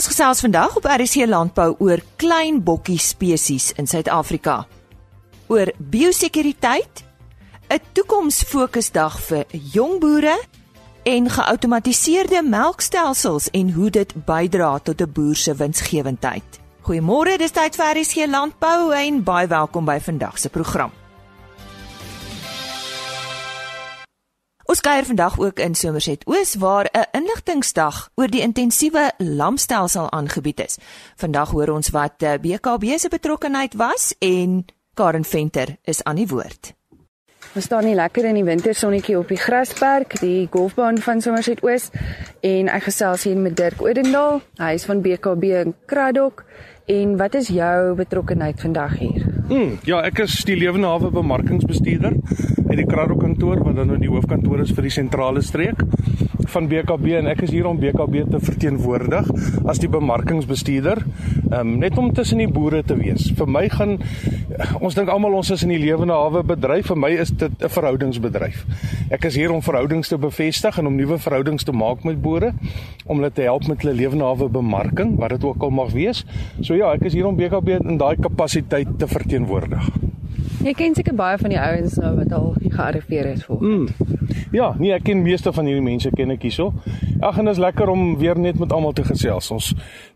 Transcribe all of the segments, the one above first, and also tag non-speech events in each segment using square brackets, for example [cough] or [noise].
Ons gesels vandag op RC Landbou oor klein bokkie spesies in Suid-Afrika. Oor biosekuriteit, 'n toekomsfokusdag vir jong boere en geautomatiseerde melkstelsels en hoe dit bydra tot 'n boer se winsgewendheid. Goeiemôre, dis tyd vir RC Landbou en baie welkom by vandag se program. Ons kuier vandag ook in Somerset Oos waar 'n inligtingsdag oor die intensiewe lamstelsel aangebied is. Vandag hoor ons wat BKB se betrokkeheid was en Karen Venter is aan die woord. Ons staan nie lekker in die wintersonnetjie op die grasperk, die golfbaan van Somerset Oos en ek gesels hier met Dirk Odendaal. Hy is van BKB in Kraddock. En wat is jou betrokkeheid vandag hier? Mm, ja, ek is die lewende hawe bemarkingsbestuurder uit die Krado kantoor wat dan nou die hoofkantoor is vir die sentrale streek van BKB en ek is hier om BKB te verteenwoordig as die bemarkingsbestuurder. Ehm um, net om tussen die boere te wees. Vir my gaan ons dink almal ons is in die lewende hawe bedryf. Vir my is dit 'n verhoudingsbedryf. Ek is hier om verhoudings te bevestig en om nuwe verhoudings te maak met boere om hulle te help met hulle lewende hawe bemarking, wat dit ook al mag wees. So ja, ek is hier om BKB in daai kapasiteit te verteenwoordig. Jy ken seker baie van die ouens nou wat al gearriveer het voor. Mm. Ja, nee, ek ken meeste van hierdie mense ken ek hierso. Ag en dit is lekker om weer net met almal te gesels. Ons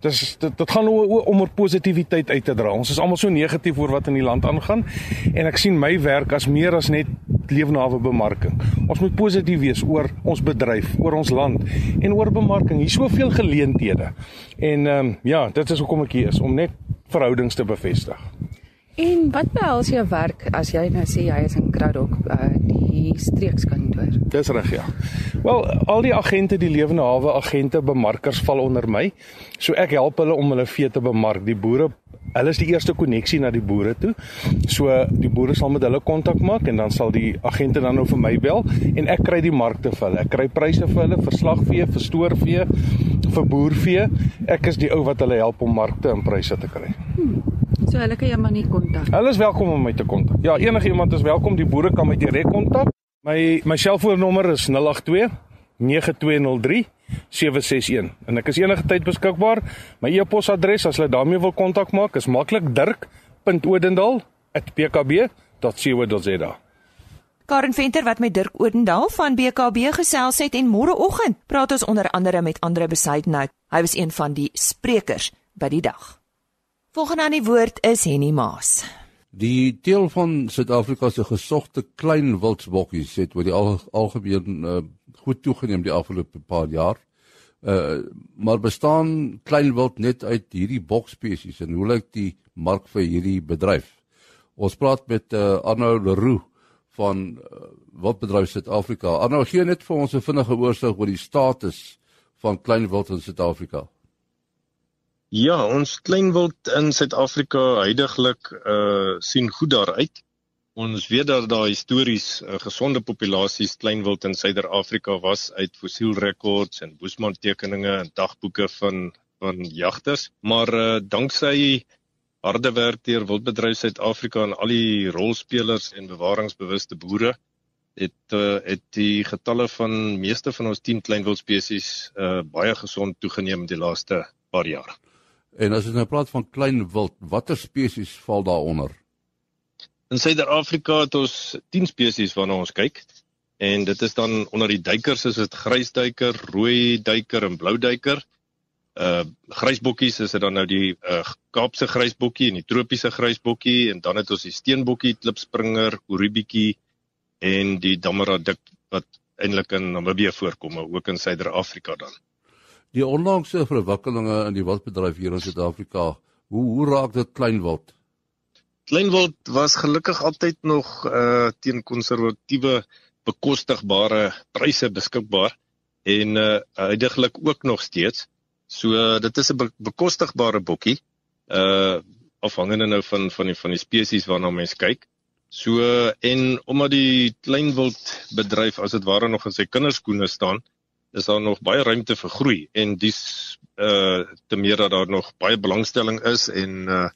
dis dit, dit gaan oor om oor positiwiteit uit te dra. Ons is almal so negatief oor wat in die land aangaan en ek sien my werk as meer as net lewenawe bemarking. Ons moet positief wees oor ons bedryf, oor ons land en oor bemarking. Hier's soveel geleenthede. En ehm um, ja, dit is hoekom ek hier is om net verhoudings te bevestig. En wat behels jou werk as jy nou sê jy is in Kraddock uh, die streekskantoor? Dis reg ja. Wel, al die agente, die lewende hawe agente, bemarkers val onder my. So ek help hulle om hulle vee te bemark. Die boere, hulle is die eerste koneksie na die boere toe. So die boere sal met hulle kontak maak en dan sal die agente dan nou vir my bel en ek kry die markte vir hulle. Ek kry pryse vir hulle vir slagvee, vir stoorvee, vir boervee. Ek is die ou wat hulle help om markte en pryse te kry. Hmm. So hulle kan jou maar nie kontak. Hulle is welkom om my te kontak. Ja, enige iemand is welkom. Die boere kan my direk kontak. My my selfoonnommer is 082 9203 761 en ek is enige tyd beskikbaar. My e-posadres as hulle daarmee wil kontak maak is maklik dirk.odendaal@pkb.co.za. Karen Venter wat met Dirk Odendaal van BKB gesels het en môreoggend praat ons onder andere met Andre Besuidnout. Hy was een van die sprekers by die dag. Volgende aan die woord is Henny Maas. Die deel van Suid-Afrika se gesogte klein wildsbokkies het oor die al, algemeen uh, goed toegeneem die afgelope paar jaar. Uh maar bestaan klein wild net uit hierdie bokspesies en hoe lyk die mark vir hierdie bedryf? Ons praat met uh, Arno Leroux van uh, Wildbedryf Suid-Afrika. Arno gee net vir ons 'n vinnige oorsig oor die status van klein wild in Suid-Afrika. Ja, ons kleinwild in Suid-Afrika heidaglik uh sien goed daaruit. Ons weet dat daar histories uh, gesonde populasies kleinwild in Suider-Afrika was uit fossielrekords en boesmantekeninge en dagboeke van van jagters, maar uh danksy harde werk deur Wildbedryf Suid-Afrika en al die rolspelers en bewaringsbewuste boere het uh, het die getalle van meeste van ons 10 kleinwild spesies uh baie gesond toegeneem in die laaste paar jaar. En as ons nou praat van klein wild, watter spesies val daaronder? In Suider-Afrika het ons 10 spesies waarna ons kyk. En dit is dan onder die duikers is dit grysduiker, rooi duiker en blou duiker. Uh grysbokkies is dit dan nou die uh Kaapse grysbokkie en die tropiese grysbokkie en dan het ons die steenbokkie, klipspringer, oribietjie en die damaradik wat eintlik in Namibië voorkom, ook in Suider-Afrika dan. Die onlangse verwikkelinge in die wildbedryf hier in Suid-Afrika, hoe hoe raak dit kleinwild? Kleinwild was gelukkig altyd nog uh teen konservatiewe bekostigbare pryse beskikbaar en uh heidaglik ook nog steeds. So uh, dit is 'n be bekostigbare bokkie. Uh afhangende nou van van die van die spesies waarna mens kyk. So uh, en omdat die kleinwild bedryf as dit ware nog in sy kinderskoene staan, is daar nog baie ruimte vir groei en dis uh te meer dat daar nog baie belangstelling is en uh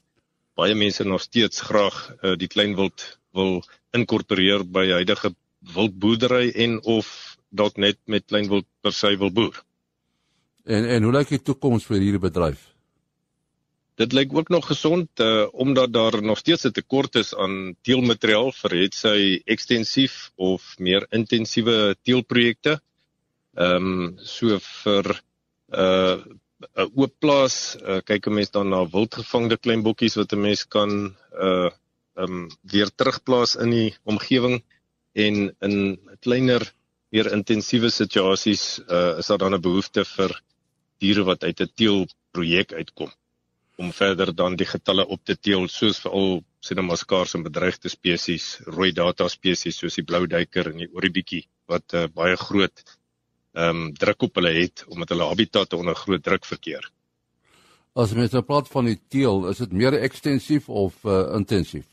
baie mense nog steeds graag uh die klein wild wil inkorporeer by huidige wildboerdery en of dalk net met klein wild per se wil boer. En en hoe lyk die toekoms vir hierdie bedryf? Dit lyk ook nog gesond uh, omdat daar nog steeds 'n tekort is aan teelmateriaal vir het sy ekstensief of meer intensiewe teelprojekte. Ehm um, so vir uh, 'n oop plaas, uh, kyk 'n mens dan na wildgevangde klein bokkies wat 'n mens kan uh um, weer terugplaas in die omgewing. En in kleiner meer intensiewe situasies uh, is daar dan 'n behoefte vir diere wat uit 'n teelprojek uitkom om verder dan die getalle op te teel soos veral sien ons skaars en bedreigde spesies, rooi data spesies soos die blou duiker en die oribietjie wat uh, baie groot ehm um, druk op hulle het omdat hulle habitat onder groot druk verkeer. As mens nou praat van die teel, is dit meer ekstensief of uh, intensief?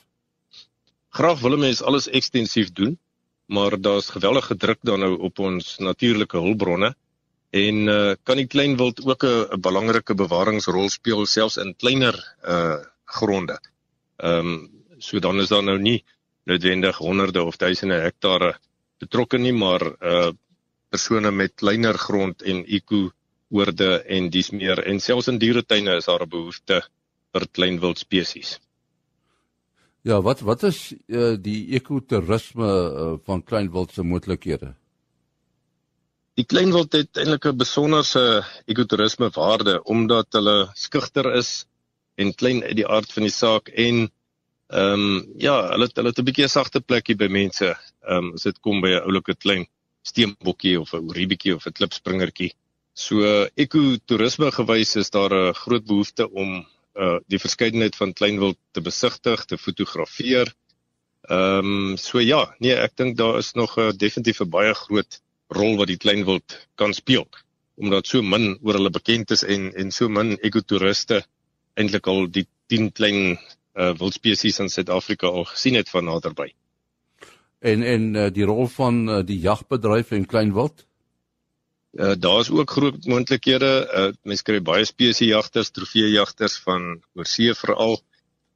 Graag wil mense alles ekstensief doen, maar daar's geweldige druk dan nou op ons natuurlike hulpbronne en uh, kan die klein wild ook 'n belangrike bewaringsrol speel selfs in kleiner uh gronde. Ehm um, so dan is daar nou nie noodwendig honderde of duisende hektare betrokke nie, maar uh persone met kleiner grond en eko oorde en dis meer en selfs in dieretuine is daar 'n behoefte vir klein wild spesies. Ja, wat wat is uh, die ekotourisme uh, van kleinwild se moontlikhede? Die kleinwild het eintlik 'n besonderse ekotourisme waarde omdat hulle skugter is en klein uit die aard van die saak en ehm um, ja, hulle hulle het 'n bietjie 'n sagte plekkie by mense. Ehm um, as dit kom by 'n oulike klein steenbokkie of 'n oribietjie of 'n klipspringertjie. So ekotourisme gewys is daar 'n groot behoefte om uh die verskeidenheid van kleinwild te besigtig, te fotografeer. Ehm um, so ja, nee, ek dink daar is nog 'n uh, definitief 'n baie groot rol wat die kleinwild kan speel omdat so min oor hulle bekend is en en so min ekotoeriste eintlik al die 10 klein uh wildspesies in Suid-Afrika al gesien het van naderby. En en uh, die rol van uh, die jagbedryf en kleinwild? Uh, daar's ook groot moontlikhede. Uh, mense kry baie spesiesjagters, trofeejagters van oorsee veral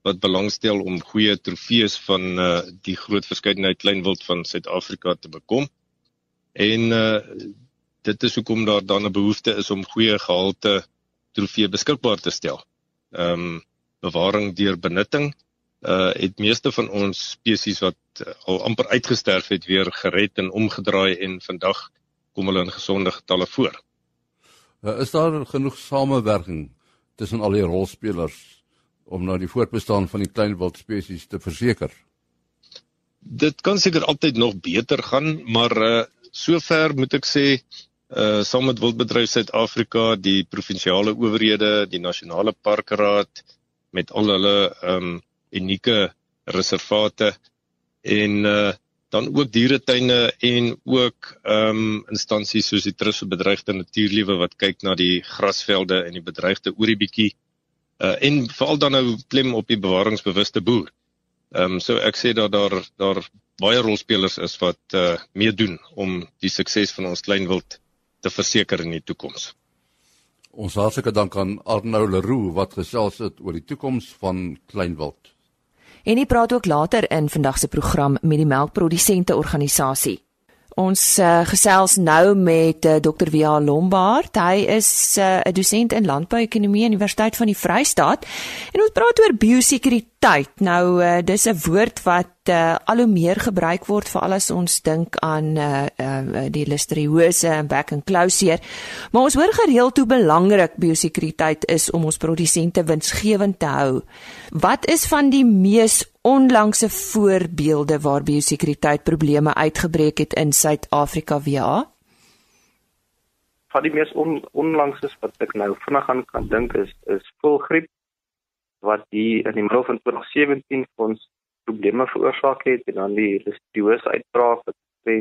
wat belangstel om goeie trofees van uh, die groot verskeidenheid kleinwild van Suid-Afrika te bekom. En uh, dit is hoekom daar dan 'n behoefte is om goeie gehalte trofee beskikbaar te stel. Ehm um, bewaring deur benutting uh het meeste van ons spesies wat al amper uitgesterf het weer gered en omgedraai en vandag kom hulle in gesonde getalle voor. Uh, is daar genoeg samewerking tussen al die rolspelers om nou die voortbestaan van die klein wildspesies te verseker? Dit kan seker altyd nog beter gaan, maar uh sover moet ek sê uh saam met Wildbedryf Suid-Afrika, die provinsiale owerhede, die nasionale parkraad met al hulle um unieke reservate en uh dan ook dieretuine en ook ehm um, instansies soos die Trust vir Bedreigde Natuurliewe wat kyk na die grasvelde en die bedreigde oribietjie uh en veral dan nou klem op die bewaringsbewuste boer. Ehm um, so ek sê dat daar daar baie rolspelers is wat uh meedoen om die sukses van ons kleinwild te verseker in die toekoms. Ons hartlike dank aan Arnou Leroux wat gesels het oor die toekoms van kleinwild. En hy praat ook later in vandag se program met die melkprodusente organisasie. Ons uh, gesels nou met uh, Dr. Via Lombard. Hy is eh, 'n uh, dosent in landbouekonomie aan die Universiteit van die Vrystaat en ons praat oor biosekuriteit. Nou uh, dis 'n woord wat uh, al hoe meer gebruik word veral as ons dink aan uh, uh, die listeriose en back and closure. Maar ons hoor gereeld hoe belangrik biosekuriteit is om ons produsente winsgewend te hou. Wat is van die mees onlangse voorbeelde waar biosekuriteit probleme uitgebreek het in Suid-Afrika via? Van die mees on, onlangses wat ek nou vinnig aan kan dink is is voelgriep wat hier in die middel van 2017 vir ons probleme veroorsaak het en dan die listeriose uitbraak wat sê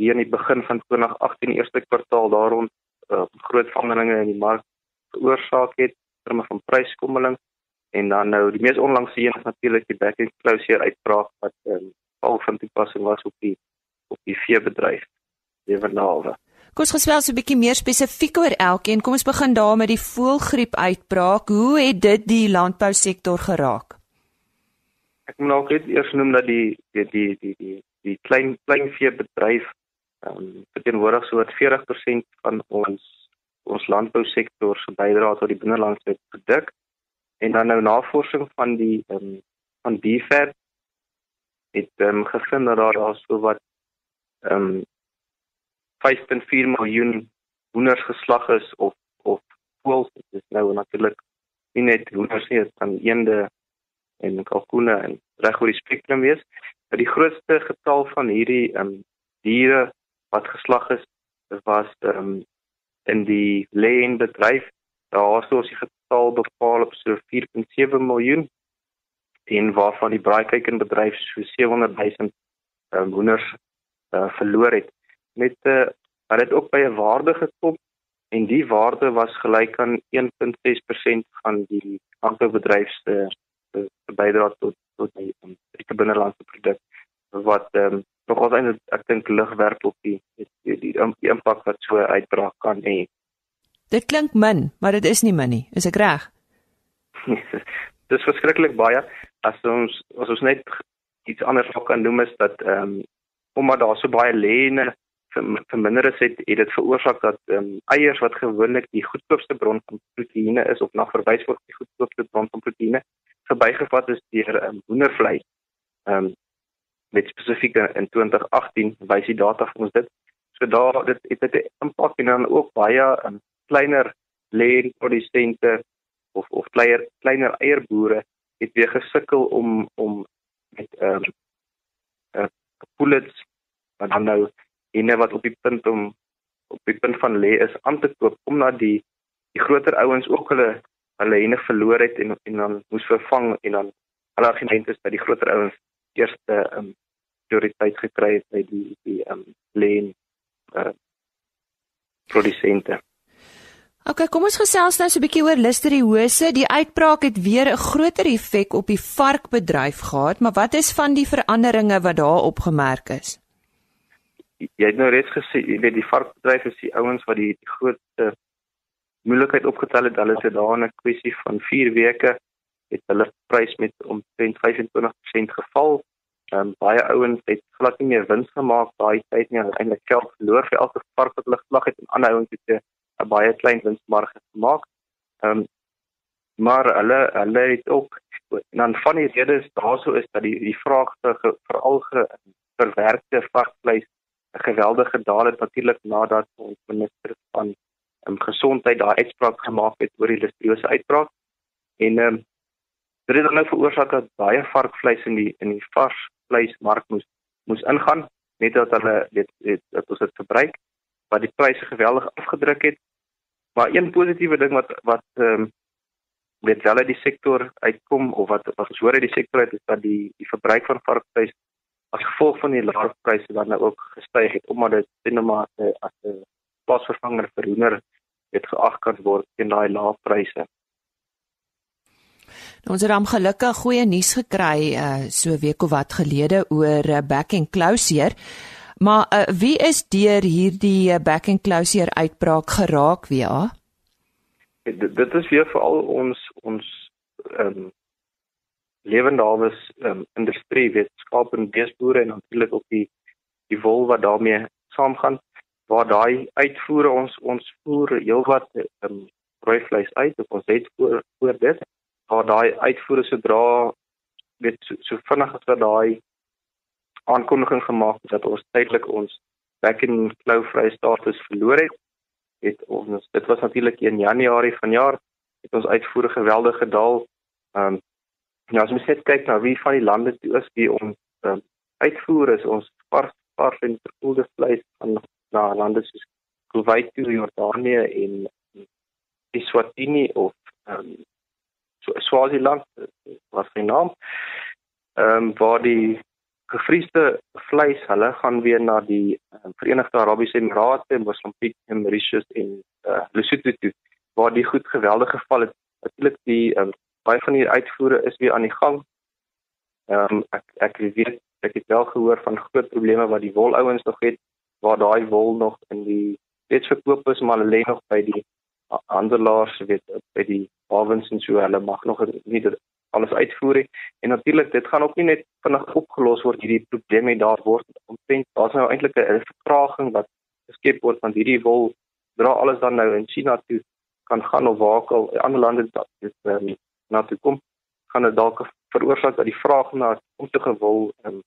hier in die begin van 2018 eerste kwartaal daar rond uh, groot vangeringe in die mark veroorsaak het terme van pryskommeling en dan nou die mees onlangse een is natuurlik die back and closure uitbraak wat ehm um, al van toepassing was op die op die veebedryf Lewenalwe. Kom ons gesels 'n bietjie meer spesifiek oor elkeen. Kom ons begin daar met die voëlgriep uitbraak. Hoe het dit die landbousektor geraak? Ek moet ook eers noem dat die die die die die, die klein kleinveebedryf ehm um, verteenwoordig so 40% van ons ons landbousektor se bydrae tot die binnelandse produk en dan nou navorsing van die ehm um, van BFAD het ehm um, gevind dat daar daar so wat ehm um, 5.4 miljoen hoenders geslag is of of voëls. Dit is nou natuurlik nie net hoenders nie dit kan eende en kalkoene en reg oor die spektrum wees. Maar die grootste getal van hierdie ehm um, diere wat geslag is was ehm um, in die leen bedryf. Daar sou as die getal bepaal op so 4.7 miljoen en waarvan die braaikuiken bedryf so 700 000 um, hoenders uh, verloor het met 'n uh, hulle het ook by 'n waarde gekom en die waarde was gelyk aan 1.6% van die landboubedryf se bydrae tot tot die um, die binnelandse produk wat ehm um, nog altyd ek dink lig werp op die die die, die, impak wat so uitbraak kan hê. Dit klink min, maar dit is nie min nie, is ek reg? [laughs] Dis verskriklik baie as ons as ons net iets anders kan noem is dat ehm um, omdat daar so baie lêne verminder is het, het dit veroorsaak dat ehm um, eiers wat gewoonlik die goedkoopste bron van proteïene is of na verwys word die goedkoopste bron van proteïene verbygevat is deur ehm um, hoendervleis. Ehm um, met spesifiek in 2018 wys die data vir ons dit. So daar dit het 'n impak en dan ook baie um, kleiner lêenprodusente of of kleiner kleiner eierboere het weer gesukkel om om met ehm um, uh, pullets wat dan nou ene wat op die punt om op die punt van lê is aan te koop omdat die die groter ouens ook hulle hulle ene verloor het en en dan moes vervang en dan hulle argumente is dat die groter ouens eerste ehm um, prioriteit gekry het by die die ehm um, leen uh produsente. OK, kom ons gesels nou so 'n bietjie oor listeriose. Die uitbraak het weer 'n groter effek op die varkbedryf gehad, maar wat is van die veranderinge wat daar opgemerk is? Jy het nou reeds gesê, jy weet die varkbedryf is die ouens wat die, die grootste moeilikheid opgetel het. Hulle het daar 'n kwessie van 4 weke het hulle prys met omtrent 25% geval. Ehm um, baie ouens het glad nie meer wins gemaak daai tyd nie. Hulle het eintlik geld verloor vir elke vark wat hulle geslag het en ander ouens het 'n baie klein winsmarge gemaak. Ehm um, maar hulle hulle het ook dan van die redes daarso is dat die die vraag vir veral ge, verwerkte varkvleis 'n geweldige daal het natuurlik nadat ons minister van um, gesondheid daai uitspraak gemaak het oor die listeriose uitbraak. En ehm um, dit het dan nou veroorsaak dat baie varkvleis in die in die varsvleismark moes moes ingaan net dat hulle weet, weet dat ons dit verbruik wat die pryse geweldig afgedruk het Maar een positiewe ding wat wat ehm um, weet wel uit die sektor uitkom of wat wat ons hoor uit die sektor uit is dat die die verbruik van varkvleis as gevolg van die lae pryse dan nou ook gestyg het omdat dit sinemate as 'n plaasvervanger vir hoender het geag kan word teen daai lae pryse. Nou, ons het dan gelukkig goeie nuus gekry uh so week of wat gelede oor uh, back and closure. Maar uh, wie is deur hierdie uh, back and closure uitbraak geraak ja? Dit, dit is weer veral ons ons ehm um, lewendawes ehm um, industrie wetenskap en beesboere en natuurlik ook die die wol wat daarmee saamgaan waar daai uitvoere ons ons voer heelwat ehm um, rooi vleis uit of ons het voor voor dit waar daai uitvoere sodra weet so, so vinnig as wat daai aankondiging gemaak dat ons tydelik ons back in flow vrye status verloor het. Het ons dit was natuurlik in Januarie vanjaar het ons uitvoere geweldig gedaal. Ehm um, ja, as mens net kyk na wie van die lande toe is wie ons um, uitvoer is ons vars vars en verkoelde vleis van na lande soos Kuwait, Jordanië en Eswatini of ehm um, Swaziland was sy naam. Ehm um, waar die gevriesde vleis, hulle gaan weer na die uh, Verenigde Arabiese Emirate, Mosambiek Mauritius en uh, Lesotho toe waar die goed geweldig geval het. Natuurlik die um, baie van die uitvoere is weer aan die gang. Ehm um, ek ek weet ek het wel gehoor van groot probleme wat die wolouens nog het waar daai wol nog in die steeds verkoop is maar hulle lê nog by die handelaars weet by die hawens en so hulle mag nog nie alles uitvoer nie. En natuurlik dit gaan ook nie net vinnig opgelos word hierdie probleme daar word omtrent daar's nou eintlik 'n vertraging wat geskep word want hierdie wol dra alles dan nou in China toe kan gaan of waar ook al ander lande dit um, na toe kom gaan dit dalk veroorsaak dat die vraag na omtegewil um,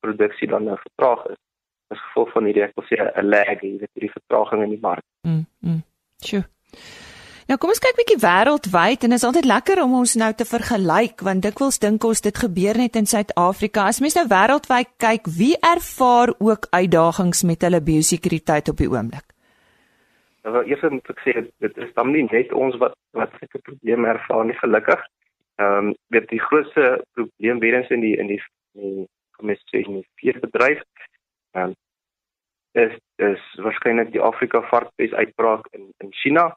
produksie dan nou vertraag is as gevolg van hierdie ek wil sê 'n lag hier met hierdie vertraging in die mark. Mm. mm. Sjoe. Nou kom ons kyk bietjie wêreldwyd en dit is altyd lekker om ons nou te vergelyk want dikwels dink ons dit gebeur net in Suid-Afrika. As mens nou wêreldwyd kyk, wie ervaar ook uitdagings met hulle biosekuriteit op die oomblik? Nou eers moet ek sê dit is dan nie net ons wat wat sulke probleme ervaar nie gelukkig. Ehm um, weet die grootste probleem weer eens in die in die kom ons sê in die veebedryf. Ehm um, is is waarskynlik die Afrika varkpes uitbraak in in China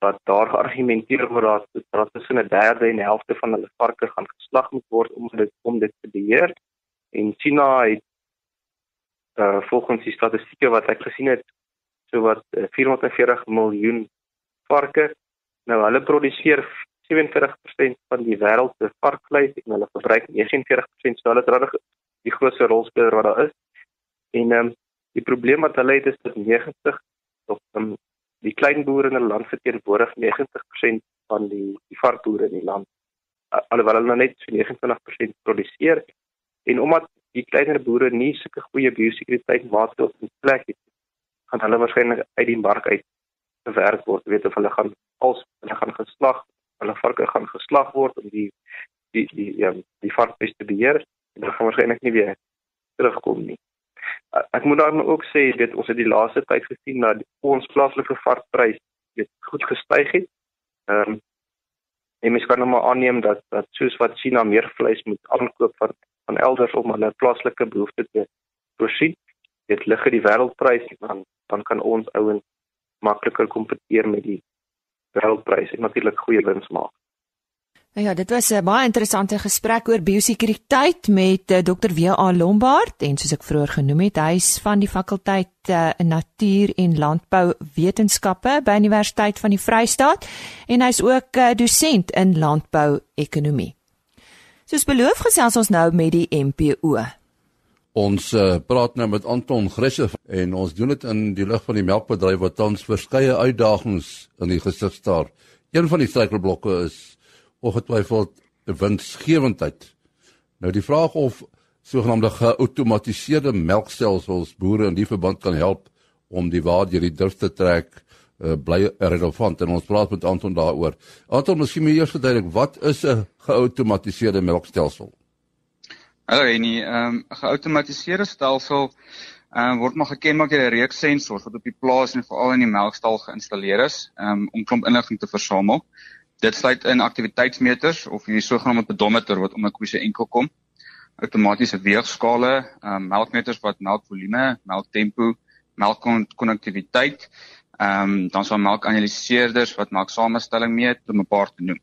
wat daar geargumenteer word dat dat tussen 'n derde en 'n helfte van hulle varke gaan geslag moet word om dit om dit te beheer. En China het uh, volgens die statistieke wat ek gesien het, so wat uh, 440 miljoen varke. Nou hulle produseer 47% van die wêreld se varkvleis en hulle verbruik 49%, so hulle het regtig die grootste rolspeler wat daar is. En ehm um, die probleem wat hulle het is dat 90 of um, die klein boere in hulle land verteenwoordig 90% van die die varkboere in die land. Alhoewel hulle nou net so 29% produseer en omdat die kleiner boere nie sulke goeie biosekuriteit maatreëls in plek het gaan hulle waarskynlik uit die mark uit gewerk word. Weet of hulle gaan als hulle gaan geslag hulle varke gaan geslag word om die die die ja die varkpes te beheer en dan gaan waarskynlik nie weer terugkom nie ek moet dan ook sê dit ons het die laaste tyd gesien dat ons plaaslike varkprys weet goed gestyg het. Ehm um, en mens kan nou maar aanneem dat dat soos wat China meer vleis moet aankoop van van elders om hulle plaaslike behoeftes te voorsien, dit lig die wêreldprys dan dan kan ons ouens makliker kompeteer met die wêreldprys en natuurlik goeie wins maak. Nou ja, dit was 'n baie interessante gesprek oor biosekuriteit met uh, eh, Dr. W.A. Lombard en soos ek vroeër genoem het, hy is van die fakulteit uh, Natuur en Landbou Wetenskappe by Universiteit van die Vrystaat en hy's ook uh, dosent in landbou-ekonomie. Soos beloof gesels ons nou met die MPO. Ons uh, praat nou met Anton Grisse en ons doen dit in die lig van die melkbedryf wat tans verskeie uitdagings in die gesig staar. Een van die struikelblokke is ongetwyfeld winsgewendheid. Nou die vraag of sogenaamde geautomatiseerde melkstelsels boere in die verband kan help om die waarde hierdie durf te trek uh, bly relevant en ons praat met Anton daaroor. Anton, miskien moet jy eers verduidelik wat is 'n geautomatiseerde melkstelsel? Hallo Enie, ehm, um, geautomatiseerde stelsel ehm um, word maar gekenmerk deur 'n reeks sensors wat op die plaas en veral in die melkstal geïnstalleer is um, om klomp inligting te versamel. Dit sluit in aktiwiteitsmeters of hierdie sogenaamde pedometer wat om 'n koe se enkel kom. Outomatiese weegskale, ehm um, melkmeters wat melkvolume, melktempo, melkkonnektiwiteit, ehm um, dan so melkanaliseerders wat melksamestelling meet om 'n paar te noem.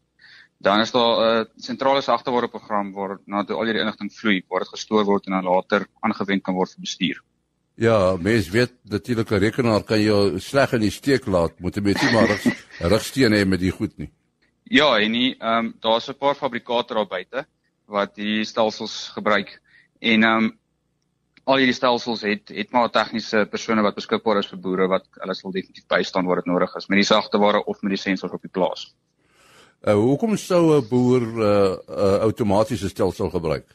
Dan is daar 'n uh, sentrale sagteware program waar na toe al hierdie inligting vloei, waar dit gestoor word en dan later aangewend kan word vir bestuur. Ja, mens weet natuurlik 'n rekenaar kan jou sleg in die steek laat, moet jy nie maar [laughs] rigstene hê met die goed nie. Ja, en nie ehm um, daar's 'n paar fabrikate daar buite wat die stelsels gebruik. En ehm um, al hierdie stelsels het het maar tegniese persone wat beskikbaar is vir boere wat hulle sal definitief bystaan waar dit nodig is met die sagteware of met die sensors op die plaas. Uh hoekom sou 'n boer 'n uh, uh, outomatiese stelsel gebruik?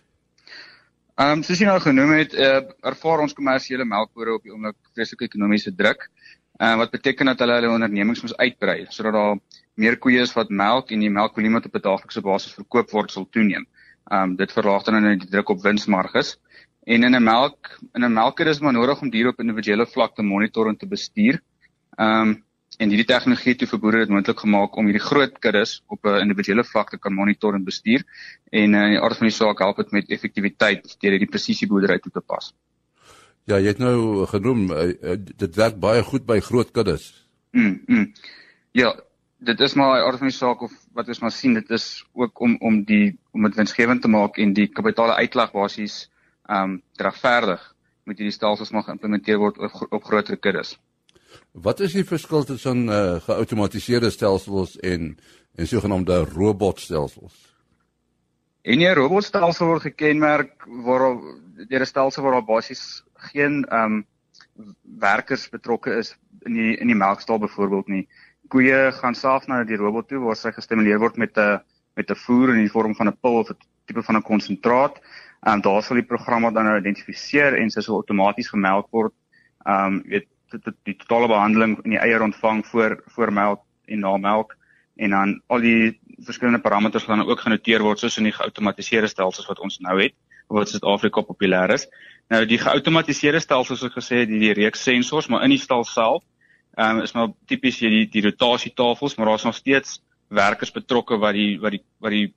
Ehm um, soos jy nou genoem het, uh, ervaar ons kommersiële melkbore op die oomblik vreeslike ekonomiese druk. Ehm uh, wat beteken dat hulle hulle ondernemings moet uitbrei sodat daar meer koeie is wat melk en die melkvolume op 'n daaglikse basis verkoop word sal toeneem. Ehm um, dit verlaag dan nou die druk op winsmarges. En in 'n melk in 'n melker is maar nodig om diere op individuele vlak te monitor en te bestuur. Ehm um, en hierdie tegnologie het vir boere dit moontlik gemaak om hierdie groot kuddes op 'n individuele vlak te kan monitor en bestuur en uh, in die aard van die saak help dit met effektiwiteit deur hierdie presisieboerdery toe te pas. Ja, jy het nou genoem uh, dit werk baie goed by groot kuddes. Mm. mm. Ja, dit is maar 'n aard van die saak of wat ons maar sien dit is ook om om die om dit winsgewend te maak en die kapitale uitlag basies ehm um, regverdig moet hierdie stelsels maar geïmplementeer word op, op groter kuddes. Wat is die verskil tussen uh, geautomatiseerde stelsels en en sogenaamde robotstelsels? En 'n robotstelsel word gekenmerk waar deur 'n stelsel waar daar basies geen ehm um, werkers betrokke is in die in die melkstal byvoorbeeld nie. Koeie gaan self na die robot toe waar sy gestimuleer word met 'n met 'n voer in die vorm van 'n pil of 'n tipe van 'n konsentraat. Ehm daar sal die program dan nou identifiseer en sy sal outomaties gemelk word. Ehm um, weet die, die, die totale behandeling in die eier ontvang voor voor melk en na melk en dan al die verskillende parameters gaan ook genoteer word soos in die geautomatiseerde stelsels wat ons nou het wat in Suid-Afrika populêr is. Nou die geautomatiseerde stelsels soos ek gesê het, die, die reeks sensors, maar in die stal self, um, is maar tipies hier die rotasietafels, maar daar's nog steeds werkers betrokke wat die wat die wat die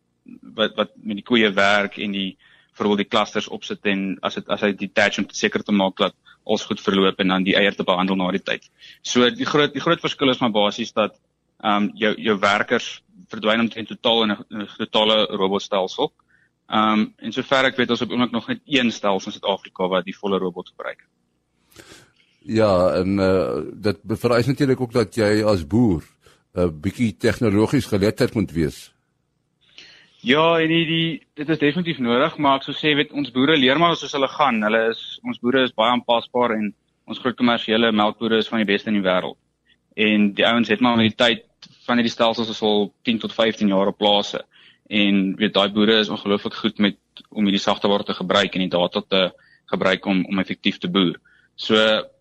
wat wat met die koeie werk en die veral die clusters opsit en as dit as hy detach om seker te maak dat alles goed verloop en dan die eier te behandel na die tyd. So die groot die groot verskil is maar basies dat ehm um, jou jou werkers verdwyn omtrent totaal in 'n totale robotstelsel. Ehm um, en sover ek weet ons op oomblik nog net een stelsel in Suid-Afrika wat die volle robot gebruik. Ja, en uh, dit vereis natuurlik ook dat jy as boer 'n uh, bietjie tegnologies geletterd moet wees. Ja, en die, die dit is definitief nodig, maar ek sou sê weet ons boere leer maar soos hulle gaan. Hulle is ons boere is baie aanpasbaar en ons groot kommersiële melkbore is van die beste in die wêreld. En die ouens het maar met die tyd van hierdie stelsels is al 10 tot 15 jaar op plase. En weet daai boere is ongelooflik goed met om hierdie sagteware te gebruik en die data te gebruik om om effektief te boer. So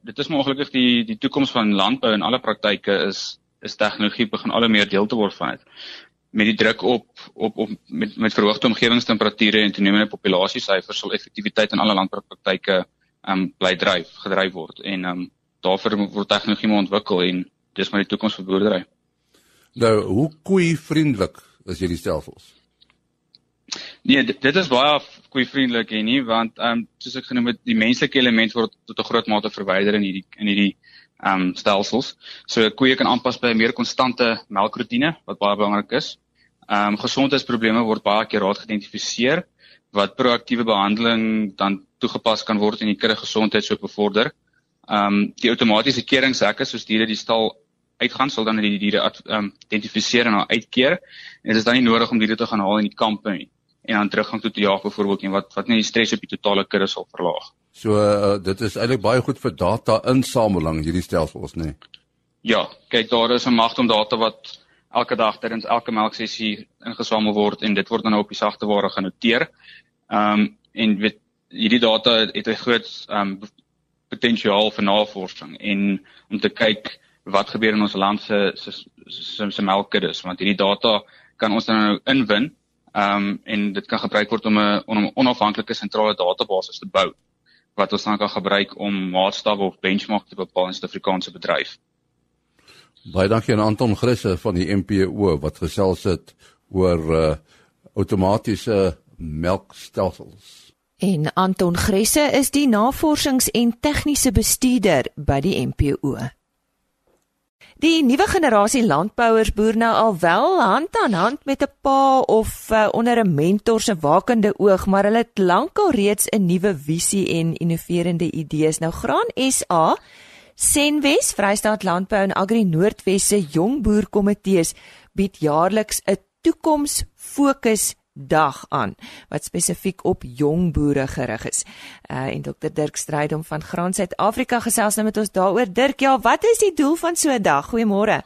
dit is ongelukkig die die toekoms van landbou en alle praktyke is is tegnologie begin al meer deel te word van dit. Met die druk op op op met met verhoogde omgewingstemperature en toenemende populasiesyfers sal effektiwiteit in alle landboupraktyke um bly dryf, gedryf word en um daarvoor word tegnologie moet ontwikkel en dis maar die toekoms vir boerdery. Nou, hoe koei vriendelik is hierdie stelsels? Nee, dit, is baie koei vriendelik en nie want ehm um, soos ek genoem het, die menslike element word tot 'n groot mate verwyder in hierdie in hierdie ehm um, stelsels. So koeie kan aanpas by 'n meer konstante melkroetine wat baie belangrik is. Ehm um, gesondheidsprobleme word baie keer raad geïdentifiseer wat proaktiewe behandeling dan toegepas kan word en die kudde gesondheid so bevorder. Ehm um, die outomatiese keringshekke soos diere die stal uitgaan sal dan die diere um, identifiseer en uitkeer. En dit is dan nie nodig om diere te gaan haal in die kampe nie en dan teruggang toe te jaag byvoorbeeld en wat wat net die stres op die totale kudde sal verlaag. So uh, dit is eintlik baie goed vir data insameling hierdie stelsels nê. Nee. Ja, kyk daar is 'n magt om data wat elke dag tydens elke melksessie ingesamel word en dit word dan op die sagte ware genoteer. Ehm um, en weet hierdie data het 'n groot ehm um, potensiaal vir navorsing en om te kyk wat gebeur in ons land se se se, se melkkuddes want hierdie data kan ons dan nou inwin ehm um, en dit kan gebruik word om 'n om 'n onafhanklike sentrale database te bou wat ons dan kan gebruik om maatstawwe of benchmark te bepaal in Suid-Afrikaanse bedryf. Baie dankie aan Anton Grisse van die MPO wat gesels het oor uh outomatiese melkstelsels. En Anton Grisse is die navorsings- en tegniese bestuurder by die MPO. Die nuwe generasie landbouers boer nou al wel hand aan hand met 'n pa of uh, onder 'n mentor se wakende oog, maar hulle het lankal reeds 'n nuwe visie en innoverende idees. Nou Graan SA, Senwes, Vrystaat Landbou en Agri Noordwes se jong boerkomitees bied jaarliks 'n toekomsfokus dag aan wat spesifiek op jong boere gerig is. Uh en Dr Dirk Strydom van Graan Suid-Afrika gesels nou met ons daaroor. Dirk, ja, wat is die doel van so 'n dag? Goeiemôre.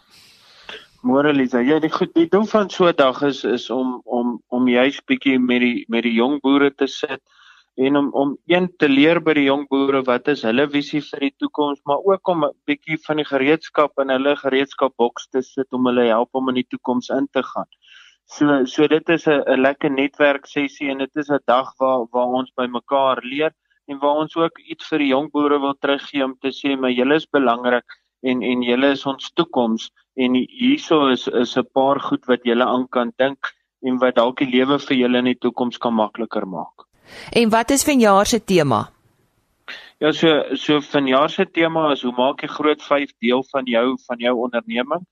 Môre Lisa. Ja, die die doel van so 'n dag is is om om om juist bietjie met die met die jong boere te sit en om om een te leer by die jong boere wat is hulle visie vir die toekoms, maar ook om 'n bietjie van die gereedskap in hulle gereedskapboks te sit om hulle help om in die toekoms in te gaan. So so dit is 'n lekker netwerk sessie en dit is 'n dag waar waar ons by mekaar leer en waar ons ook iets vir die jong boere wil teruggee om te sê maar julle is belangrik en en julle is ons toekoms en hierso is is 'n paar goed wat julle aan kan dink en wat dalk die lewe vir julle in die toekoms kan makliker maak. En wat is vanjaar se tema? Ja, so so vanjaar se tema is hoe maak jy groot 5 deel van jou van jou onderneming?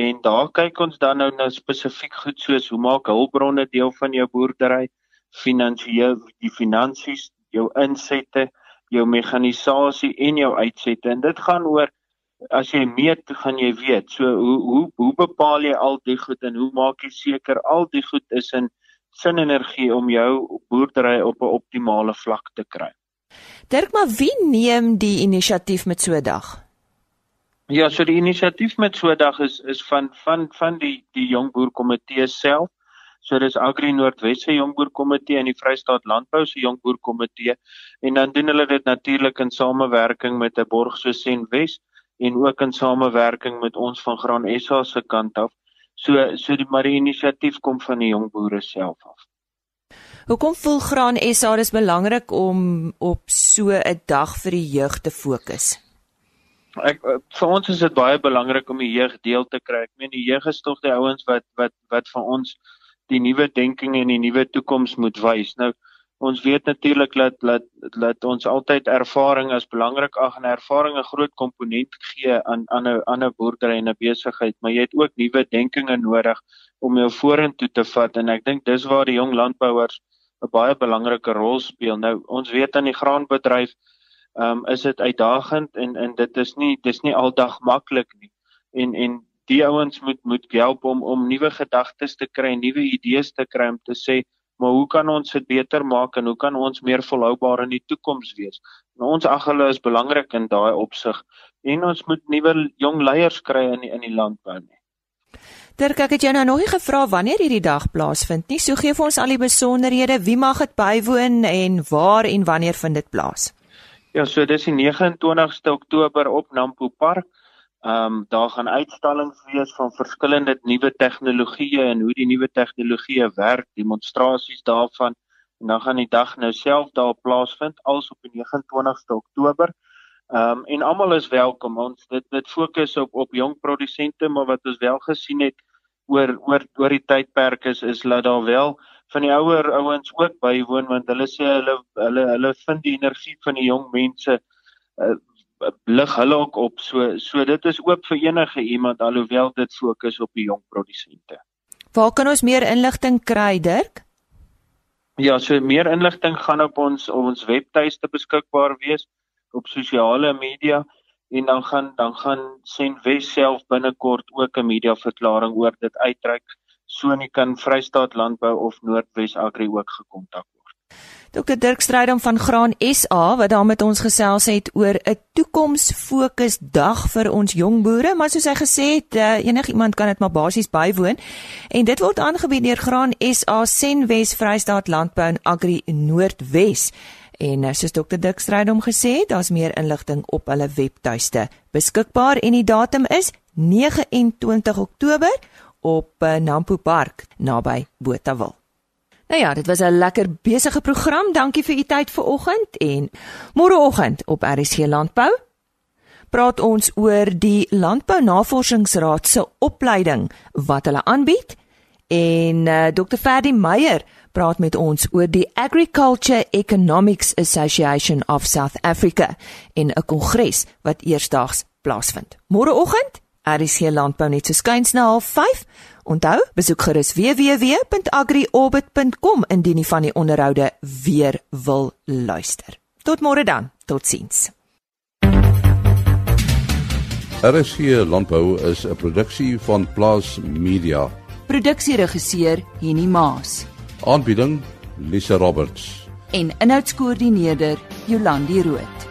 En daar kyk ons dan nou na spesifiek goed soos hoe maak hulpbronne deel van jou boerdery, finansiëel die finansies, jou insette, jou mekanisasie en jou uitsette. En dit gaan oor as jy meet, gaan jy weet. So hoe hoe hoe bepaal jy al die goed en hoe maak jy seker al die goed is in sin energie om jou boerdery op 'n optimale vlak te kry. Dirk, maar wie neem die inisiatief met so 'n dag? Ja, so die inisiatief met so 'n dag is is van van van die die jong boer komitee self. So dis Agri Noordwes se jong boer komitee en die Vrystaat Landbou se jong boer komitee en dan doen hulle dit natuurlik in samewerking met 'n borg so Sen Wes en ook in samewerking met ons van Graan SA se kant af. So so die maar die inisiatief kom van die jong boere self af. Hoekom voel Graan SA dis belangrik om op so 'n dag vir die jeug te fokus? Ek vir ons is dit baie belangrik om die jeug deel te kry. Ek meen die jeug is tog die ouens wat wat wat vir ons die nuwe denking en die nuwe toekoms moet wys. Nou ons weet natuurlik dat dat dat ons altyd ervaring as belangrik ag en ervaring 'n groot komponent gee aan aan 'n ander boerdery en 'n besigheid, maar jy het ook nuwe denkinge nodig om jou vorentoe te vat en ek dink dis waar die jong landbouers 'n baie belangrike rol speel. Nou ons weet aan die graanbedryf um, is dit uitdagend en en dit is nie dis nie aldag maklik nie. En en die ouens moet moet help om om nuwe gedagtes te kry, nuwe idees te kry om te sê, maar hoe kan ons dit beter maak en hoe kan ons meer volhoubaar in die toekoms wees? Nou ons ag hulle is belangrik in daai opsig en ons moet nuwe jong leiers kry in die, in die landbou nie. Dirk, ek het jou nou nog nie gevra wanneer hierdie dag plaasvind nie. So gee vir ons al die besonderhede. Wie mag dit bywoon en waar en wanneer vind dit plaas? Ja, so dis die 29ste Oktober op Nampo Park. Ehm um, daar gaan uitstallings wees van verskillende nuwe tegnologieë en hoe die nuwe tegnologieë werk, demonstrasies daarvan en dan gaan die dag nou self daar plaasvind als op die 29ste Oktober. Ehm um, en almal is welkom. Ons dit dit fokus op op jong produsente, maar wat ons wel gesien het oor oor oor die tydperk is is dat daar wel van die ouer ouens ook bywoon want hulle sê hulle hulle hulle vind die energie van die jong mense uh, lig hulle ook op so so dit is oop vir enige iemand alhoewel dit fokus op die jong produsente. Waar kan ons meer inligting kry Dirk? Ja, so meer inligting gaan op ons op ons webtuiste beskikbaar wees op sosiale media en dan gaan dan gaan Sen Wes self binnekort ook 'n media verklaring oor dit uitreik sonie kan Vrystaat Landbou of Noordwes Agri ook gekontak word. Dr Dirk Strydom van Graan SA wat daar met ons gesels het oor 'n toekomsfokus dag vir ons jong boere, maar soos hy gesê het, uh, enigiemand kan dit maar basies bywoon. En dit word aangebied deur Graan SA Sen Wes Vrystaat Landbou en Agri Noordwes. En eh, soos Dr Dik Strydom gesê het, daar's meer inligting op hulle webtuiste beskikbaar en die datum is 29 Oktober op eh, Nampo Park naby Botawil. Nou ja, dit was 'n lekker besige program. Dankie vir u tyd vanoggend en môreoggend op RC Landbou praat ons oor die Landbou Navorsingsraad se opleiding wat hulle aanbied en uh, eh, Dr Ferdi Meyer praat met ons oor die Agriculture Economics Association of South Africa in 'n kongres wat eersdaags plaasvind. Môreoggend, RC Landbou net so skuins na 05:30. Onthou, besoek gerus www.agriorbit.com indien jy van die onderhoude weer wil luister. Tot môre dan. Totsiens. RC Landbou is 'n produksie van Plaas Media. Produksieregisseur Henny Maas. Aanbieding Lisa Roberts en inhoudskoördineerder Jolandi Root.